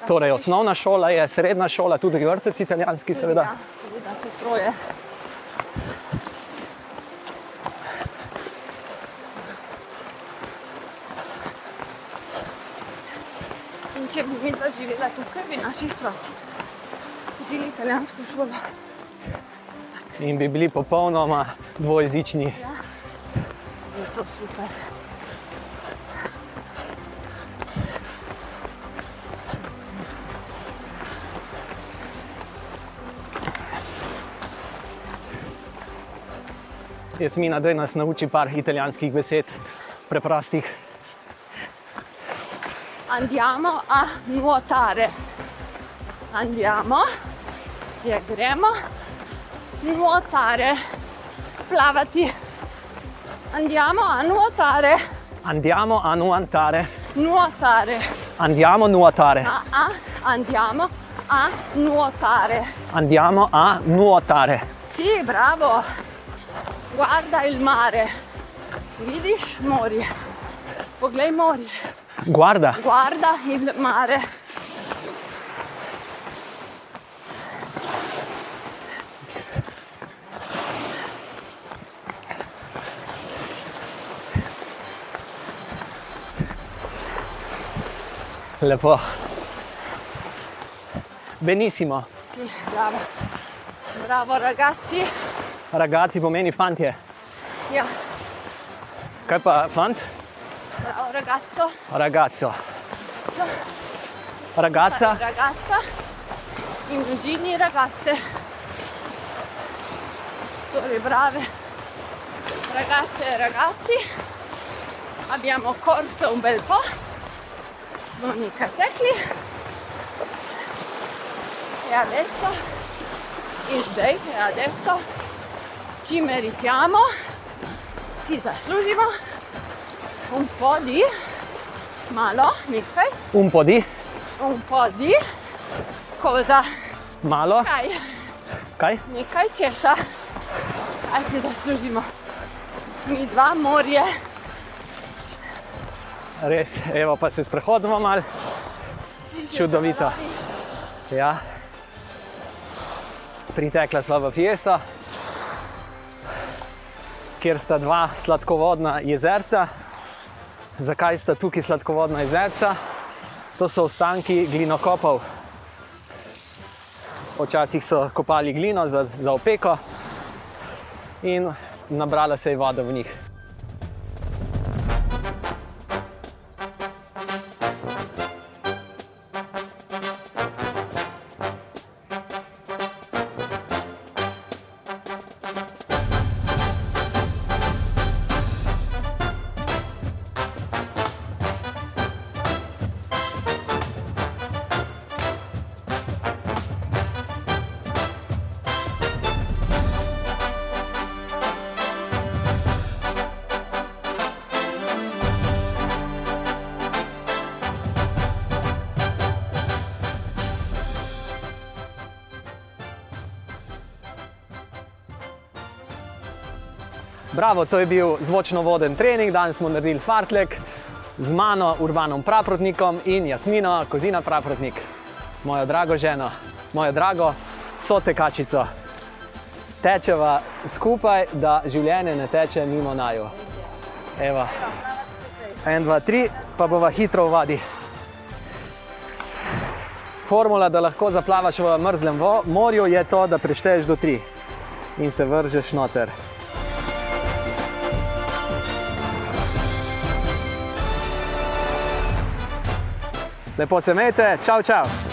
A: Torej, osnovna šola je, srednja šola, tudi vrtec italijanski, seveda.
D: Ja, seveda, to troje. In če bi mi živela tukaj, bi naši otroci hodili v italijansko šolo.
A: In bi bili popolnoma dvojezični.
D: Ja. Je to super.
A: Jasmina, da nas nauči par italijanskih besed, preprostih.
D: Andiamo a nuotare. Andiamo, je gremo, nuotare, plavati. Andiamo a nuotare,
A: Andiamo a nuotare.
D: nuotare.
A: Andiamo a nuotare.
D: A, a, andiamo a nuotare.
A: Andiamo a nuotare.
D: Sì, bravo. Guarda il mare. Vidiš morje. Poglej morje.
A: Guarda,
D: Guarda il mare.
A: lepo. Benissimo.
D: Sì, bravo. Bravo ragazzi.
A: Ragazzi pomeni fantje.
D: Ja,
A: Kaj pa fant?
D: bravo ragazzo.
A: Ragazzo. Ragazza.
D: Ragazza. In družini ragazze. Torej, brave ragazze e ragazzi. Abbiamo corso un bel po'. Smo nekaj tekli. E adesso, in zdaj, e adesso ci meritiamo, si zaslužimo un po' di, malo, nekaj,
A: Un po' di,
D: un po' di cosa?
A: malo.
D: Kaj?
A: Kaj?
D: Nekaj česa. Kaj si zaslužimo? Mi dva morje.
A: Res, evo pa se sprehodimo mal. Čudovito. Ja. Pritekla sva v Fieso, kjer sta dva sladkovodna jezerca. Zakaj sta tukaj sladkovodna jezerca? To so ostanki glinokopov. Včasih so kopali glino za, za opeko in nabrala se je voda v njih. Bravo, to je bil zvočno-voden trening, danes smo naredili fartlek z mano, Urbanom Praprotnikom in Jasmino, Kozina Praprotnik, mojo drago ženo, mojo drago sotekačico. Tečeva skupaj, da življenje ne teče mimo naju. Evo. En, dva, tri, pa bova hitro v vodi. Formula, da lahko zaplavaš v mrzlem morju, je to, da prešteješ do tri in se vržeš noter. Lepo se imejte, čau, čau.